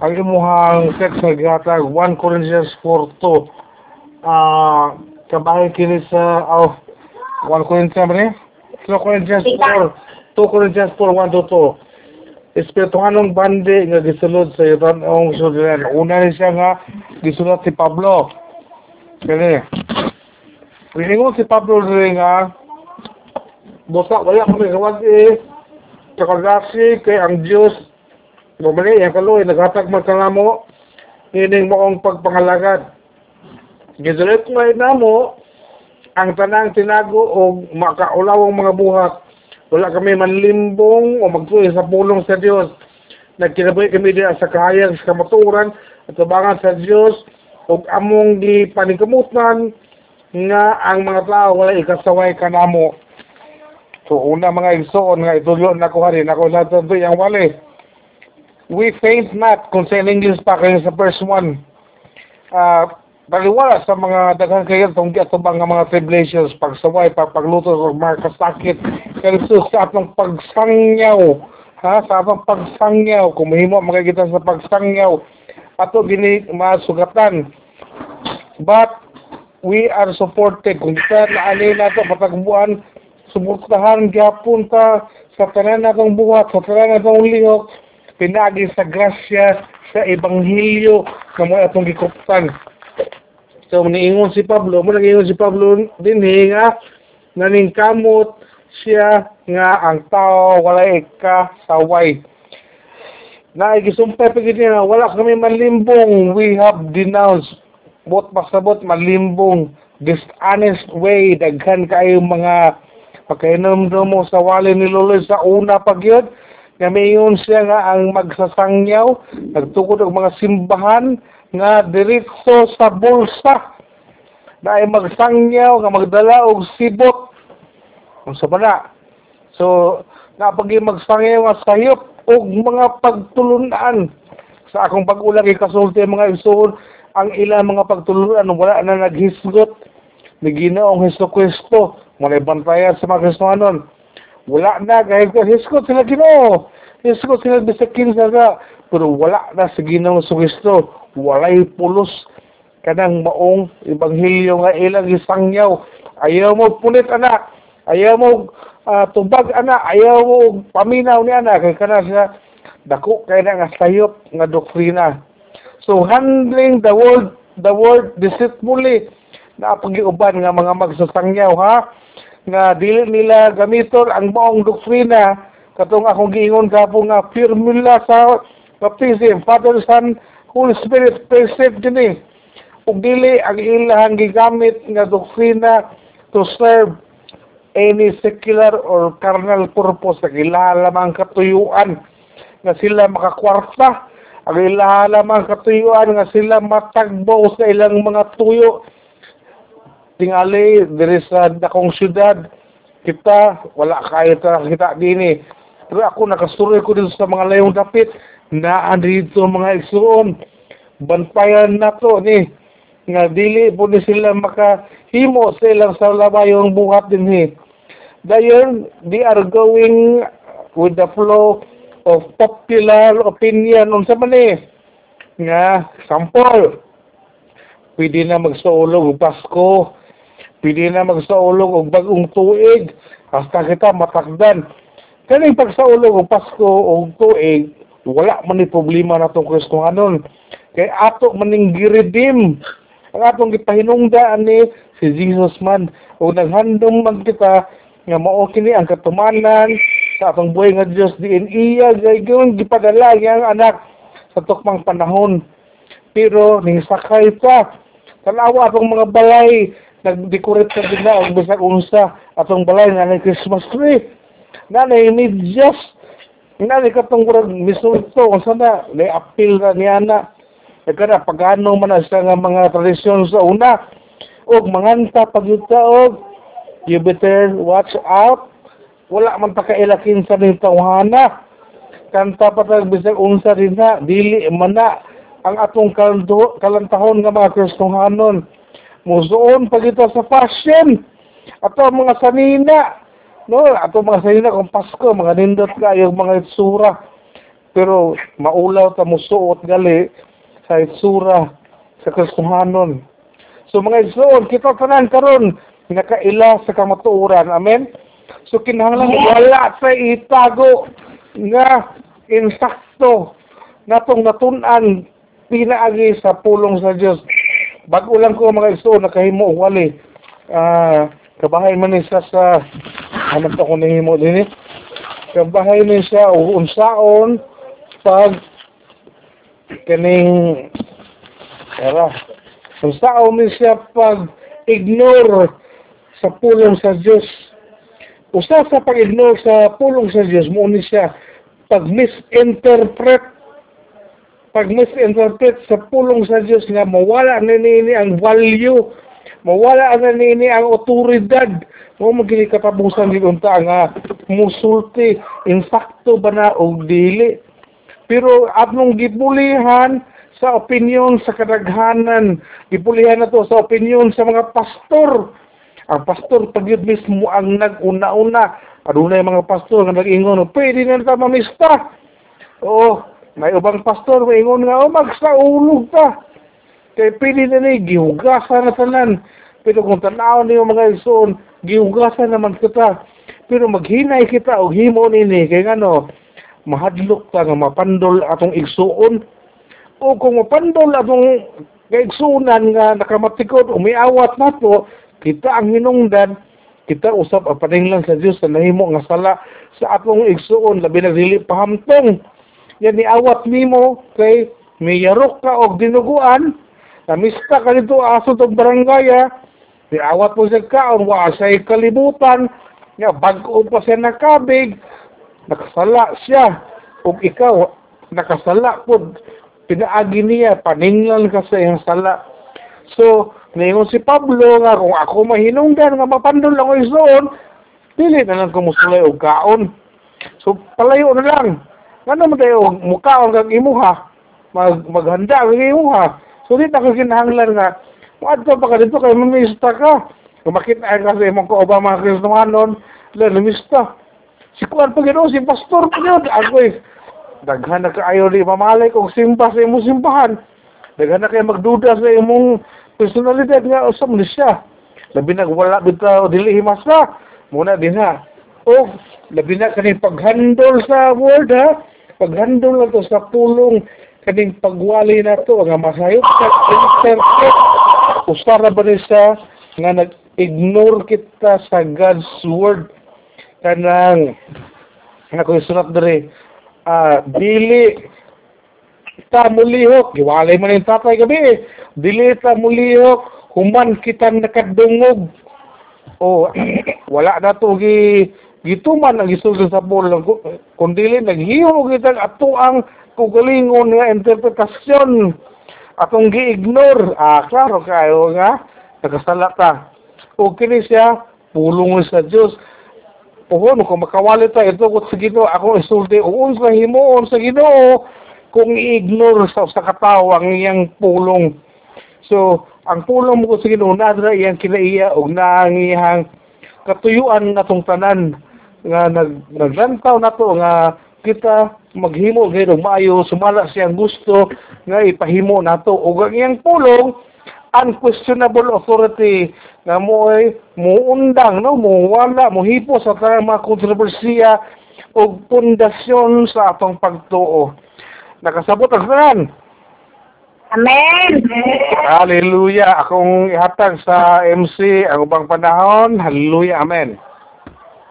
ang imuhang text nga gihatag 1 Corinthians 4:2 ah kabahay kini sa oh 1 Corinthians ni? 2 Corinthians 4 2 Corinthians 4 1 to 2 Espirituhanong bandi nga gisulod sa iban ang sudan? Una ni siya nga gisulat si Pablo. Kani? Piningon si Pablo rin nga Busa, wala kami kawag eh. Kakagasi kay ang Diyos. Bumali, ang kaloy, naghatag magkalamo. Hining mo ang pagpangalagad. Gidulit mo na mo, ang tanang tinago o makaulawang mga buhat. Wala kami manlimbong o magtuloy sa pulong sa Diyos. Nagkinabuhi kami diya sa kahayag sa kamaturan at tabangan sa Diyos o among di paningkamutan nga ang mga tao wala ikasaway kanamo. So una mga igsoon nga itulo na ko hari nako sa yang wali. We faint not kung sa English pa kayo sa verse 1. Ah baliwala sa mga daghang kayo tong giatubang nga mga tribulations pagsaway pagpagluto sa mga kasakit. Jesus sa atong pagsangyaw ha sa atong pagsangyaw kung mahimo makikita sa pagsangyaw ato gini masugatan. But we are supported. Kung kita na alin nato patagbuan suportahan gyapon ta sa tanan natong buhat, sa tanan natong lihok, pinagi sa grasya sa ebanghelyo na mo atong gikuptan. So niingon si Pablo, mo nag si Pablo dinhi nga naning kamot siya nga ang tao wala ka saway. Na igisumpay pa gid nga wala kami manlimbong, we have denounced bot pasabot manlimbong dishonest way daghan kayo mga Pagkainom mo sa wali ni Lolo sa una pagyod, nga mayon siya nga ang magsasangyaw, nagtukod og mga simbahan nga diretso sa bulsa na ay magsangyaw nga magdala og sibot. Unsa ba na? So, napagi magsangyaw nga sayop og mga pagtulunan sa akong pag-ulang ikasulti mga isuon ang ilang mga pagtulunan wala na naghisgot ni Ginoong Hesus Kristo Mulay bantayan sa mga Kristohanon. Wala na, kahit hiskot sila ginoo. Hiskot sila bisakin sa ka. Pero wala na sa ginoo sa Kristo. Walay pulos kanang maong ebanghelyo nga ilang isangyaw. Ayaw mo punit anak. Ayaw mo uh, tubag anak. Ayaw mo paminaw ni anak. Kaya kana siya dako kay na nga sayop nga doktrina. So handling the word the word deceitfully na pagiuban nga mga magsasangyaw ha nga dili nila gamiton ang maong doktrina. Katong akong giingon kapo nga formula sa baptism Father Son Holy Spirit present kini ug dili ang ilahang gigamit nga doktrina to serve any secular or carnal purpose. Sa ilaha lamang katuyuan nga sila makakwarta. Ang ilaha lamang katuyuan nga sila matagbo sa ilang mga tuyo tingali diri sa dakong syudad kita wala kayo ta kita dini pero ako nakasuroy ko dito sa mga layong dapit na dito mga igsuon bantayan na to ni nga dili po ni sila makahimo sila sa labayong buhat din ni. Dayon they are going with the flow of popular opinion. Unsa man ni nga sample. Pwede na magsuulog Pasko Pili na magsaulog og bagong tuig. Hasta kita matakdan. Kaning pagsaulog og Pasko og tuig, wala man ni problema natong Kristohanon. Kay ato maning giredeem ang atong gipahinungdaan ni si Jesus man. O naghandom man kita nga mao kini ang katumanan sa atong buhay nga Dios diin iya gaygon gipadala yang anak sa tukmang panahon. Pero ning sakay pa tanawa atong mga balay nag-decorate ka na ang bisag unsa atong balay nga Christmas tree. Na medyas nga ni katong kurang misulto kung sana na appeal na niya na nagkana pagano man sa nga mga tradisyon sa una og manganta pagyuta og you better watch out. Wala man ta kailakin sa ning tawhana. Kanta pa tag bisag unsa din na dili man na ang atong kalantahon nga mga Kristohanon musuon pa kita sa fashion ato mga sanina no ato mga sanina kung Pasko mga nindot ka yung mga itsura Pero maulaw ta mo suot gali sa itsura sa Kristohanon. So mga igsoon, kita tanan karon nakaila sa kamatuoran. Amen? So kinahanglan wala sa itago nga insakto natong natunan pinaagi sa pulong sa Dios. Bago lang ko mga igsoon nakahimo wali. Ah, kabahay man ni siya sa hanap ako nahimo din eh. Kabahay man siya unsaon pag kaning Tara. Kung sao man siya pag ignore sa pulong sa Diyos. Usa sa pag-ignore sa pulong sa Diyos, mo ni siya pag misinterpret pag misinterpret sa pulong sa Diyos nga mawala na nini ang value mawala na nini ang otoridad mo magiging katapusan din unta nga musulti insakto ba na o dili? Pero atong gibulihan sa opinion sa kadaghanan gibulihan na to sa opinion sa mga pastor. Ang pastor pag yun mismo ang nag-una-una adunay mga pastor nga nag-ingon pwede na ta mamista. Oo may ubang pastor maingon nga oh magsaulog ta kay pwede na ni gihugasan na tanan. Pero kung tanaw niyo mga igsoon gihugasan naman kita. Pero maghinay kita og himo nini kay ngano mahadlok ta nga mapandol atong igsuon o kung mapandol atong kaigsuunan nga nakamatikod umiawat nato kita ang hinungdan kita usap ang sa Dios sa nahimo nga sala sa atong igsuon labi na dili pahamtong yan niawat nimo kay miyarok ka og dinuguan. Namista ka dito aso tong barangaya niawat mo sa kaon wa say kalibutan. Nga bag-o pa siya nakabig. Nakasala siya. Ug ikaw nakasala pud pinaagi niya paninglan ka sa iyang sala. So ningon si Pablo nga kung ako mahinungdan nga mapandol ako isoon dili na lang kumusulay og kaon so palayo na lang ano mo tayo mukaon kag imuha mag maghanda kag imuha so di ta ka kinahanglan nga Wadto pa ka dito kay mamista ka. Kung makita ka sa imong kauba mga Kristohanon, la namista. Si Kuan pa gano'n, si Pastor pa gano'n. Ako eh, daghan na kaayo di mamalay kung simba sa imong simbahan. Daghan na kayo magduda sa imong personalidad nga usam ni siya. Labi na wala bitaw dili himas na. Muna din ha. O labi na kaning paghandol sa word ha. Paghandol na to sa pulong kaning pagwali na to nga masayop sa interpret usara ba ni siya nga nag-ignore kita sa God's word? Kanang nga kung sunat dere ah dili ta mulihok. Giwalay man yung tatay gabi. Dili ta mulihok human kita nakadungog. O wala na to gi gituman ang gisulod sa bulan kung dili naghihog kita ato ang kugalingon nga interpretasyon. Atong gi-ignore. Ah klaro kayo nga. Nakasala ta o kini siya pulong sa Dios Puhon, kung makawali ta, ito ko sa Ginoo, ako isulti, uun sa himuon sa Ginoo, kung i-ignore sa, sa katao ang iyang pulong. So, ang pulong mo ko sa Ginoo, nadra iyang kinaiya, o na katuyuan natong tanan, nga nag, naglantaw na to, nga kita maghimo gayud maayo sumala siyang gusto nga ipahimo nato ug ang iyang pulong unquestionable authority nga mo ay muundang no? Muwala muhipo sa tanang mga kontrobersiya ug pundasyon sa atong pagtuo. Nakasabot ang tanan Amen. Hallelujah. Akong ihatag sa MC ang ubang panahon. Hallelujah. Amen